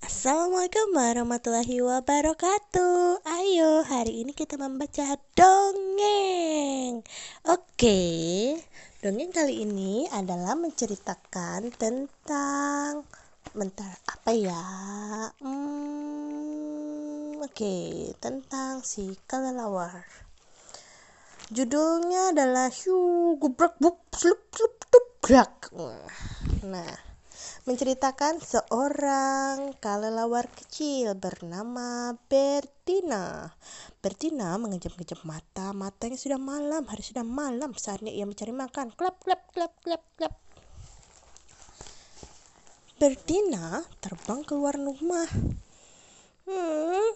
Assalamualaikum warahmatullahi wabarakatuh. Ayo hari ini kita membaca dongeng. Oke Dongeng kali ini adalah menceritakan tentang Bentar apa ya? Hmm, Oke tentang si kelelawar. Judulnya adalah Hiu gubrak slup slup Nah menceritakan seorang kelelawar kecil bernama Bertina. Bertina mengejam-ngejam mata, matanya sudah malam, hari sudah malam, saatnya ia mencari makan. Klap, klap, klap, klap, klap. Bertina terbang keluar rumah. Hmm,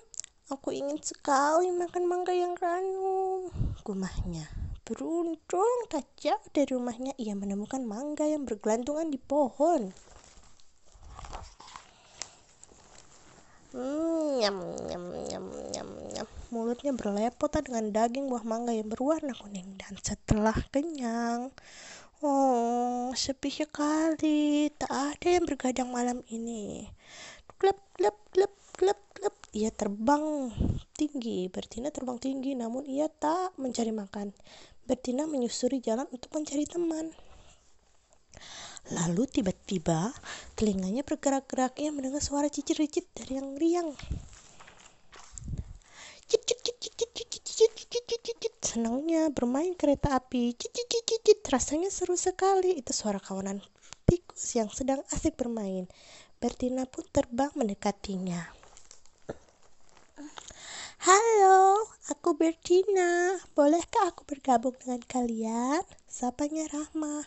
aku ingin sekali makan mangga yang ranum, gumahnya. Beruntung tak jauh dari rumahnya ia menemukan mangga yang bergelantungan di pohon. Hmm, nyam, nyam, nyam, nyam, nyam. Mulutnya berlepotan dengan daging buah mangga yang berwarna kuning. Dan setelah kenyang, oh, sepi sekali. Tak ada yang bergadang malam ini. Klep, klep, klep, klep, klep. Ia terbang tinggi. Bertina terbang tinggi, namun ia tak mencari makan. Bertina menyusuri jalan untuk mencari teman. Lalu tiba-tiba telinganya bergerak-gerak ia mendengar suara cicit-cicit dari yang riang. Senangnya bermain kereta api. Cicit-cicit rasanya seru sekali. Itu suara kawanan tikus yang sedang asik bermain. Bertina pun terbang mendekatinya. Halo, aku Bertina. Bolehkah aku bergabung dengan kalian? Sapanya Rahma.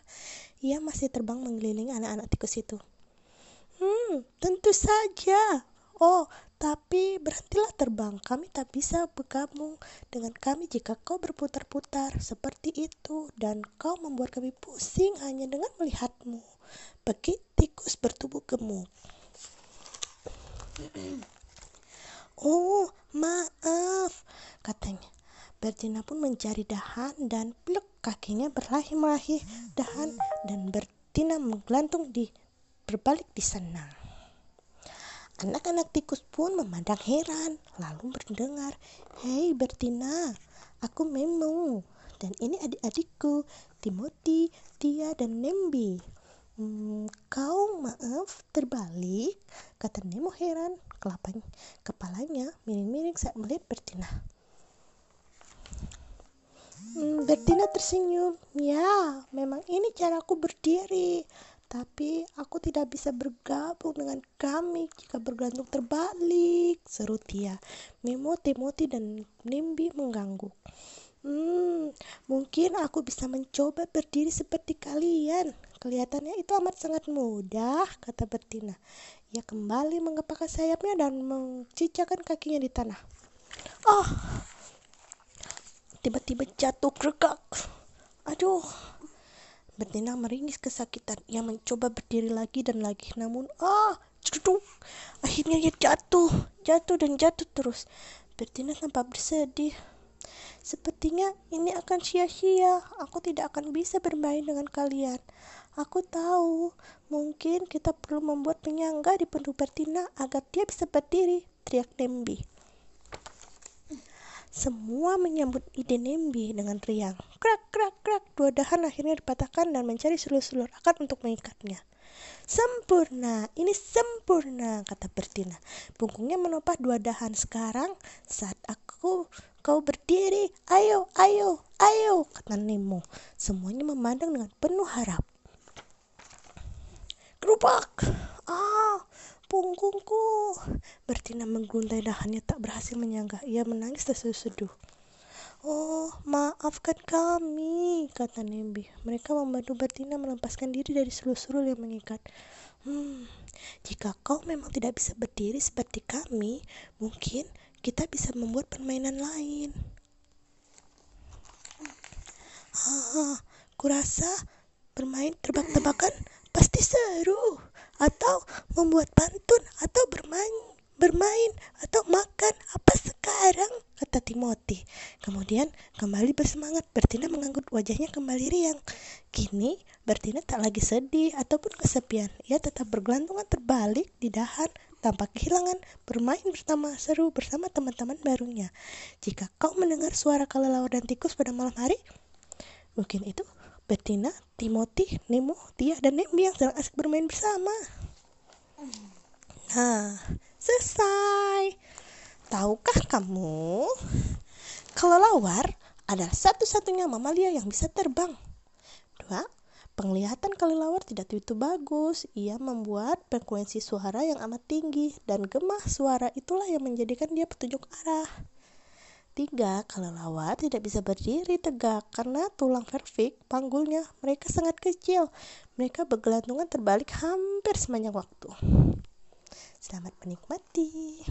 Ia masih terbang mengelilingi anak-anak tikus itu. Hmm, tentu saja. Oh, tapi berhentilah terbang. Kami tak bisa bergabung dengan kami jika kau berputar-putar seperti itu dan kau membuat kami pusing hanya dengan melihatmu. Bagi tikus bertubuh gemuk. Oh, maaf, katanya. Bertina pun mencari dahan dan pluk kakinya berlari-lari dahan dan Bertina menggelantung di berbalik di sana. Anak-anak tikus pun memandang heran, lalu berdengar, Hei Bertina, aku Memo, dan ini adik-adikku, Timothy, Tia, dan Nembi. Hmm, kau maaf terbalik, kata Nemo heran. Kelapanya, kepalanya miring-miring saat melihat Bertina. Hmm, Bertina tersenyum. Ya, memang ini caraku berdiri. Tapi aku tidak bisa bergabung dengan kami jika bergantung terbalik, seru Tia. Memo, Timothy, dan Nimbi mengganggu. Hmm, mungkin aku bisa mencoba berdiri seperti kalian. Kelihatannya itu amat sangat mudah, kata Bertina. Ia kembali mengepakkan sayapnya dan mencicakkan kakinya di tanah. Oh, tiba-tiba jatuh gregak. Aduh, Betina meringis kesakitan. Ia mencoba berdiri lagi dan lagi, namun ah, ceduk. Akhirnya ia jatuh, jatuh dan jatuh terus. Betina tampak bersedih. Sepertinya ini akan sia-sia. Aku tidak akan bisa bermain dengan kalian. Aku tahu, mungkin kita perlu membuat penyangga di penduk Bertina agar dia bisa berdiri, teriak Nembi. Semua menyambut ide Nembi dengan riang. Krak, krak, krak. Dua dahan akhirnya dipatahkan dan mencari sulur-sulur akar untuk mengikatnya. Sempurna, ini sempurna, kata Bertina. Punggungnya menopah dua dahan. Sekarang saat aku kau berdiri, ayo, ayo, ayo, kata Nemo. Semuanya memandang dengan penuh harap. Gerubak! Ah, punggungku. Bertina mengguntai dahannya tak berhasil menyangga. Ia menangis terseduh-seduh. Oh, maafkan kami, kata Nembi. Mereka membantu Bertina melepaskan diri dari sulur-sulur yang mengikat. Hmm, jika kau memang tidak bisa berdiri seperti kami, mungkin kita bisa membuat permainan lain. Ah, kurasa bermain tebak-tebakan pasti seru atau membuat pantun atau bermain bermain atau makan apa sekarang, kata Timothy. Kemudian kembali bersemangat, Bertina mengangguk wajahnya kembali riang. Kini Bertina tak lagi sedih ataupun kesepian. Ia tetap bergelantungan terbalik di dahan tanpa kehilangan bermain bersama seru bersama teman-teman barunya. Jika kau mendengar suara kelelawar dan tikus pada malam hari, mungkin itu Bettina, Timothy, Nemo, Tia, dan Nembi yang sedang asik bermain bersama. Nah, selesai. Tahukah kamu, kelelawar adalah satu-satunya mamalia yang bisa terbang. Dua, penglihatan kelelawar tidak begitu bagus. Ia membuat frekuensi suara yang amat tinggi dan gemah suara itulah yang menjadikan dia petunjuk arah. Tiga, kelelawar tidak bisa berdiri tegak karena tulang perfik panggulnya mereka sangat kecil. Mereka bergelantungan terbalik hampir sepanjang waktu. Selamat menikmati.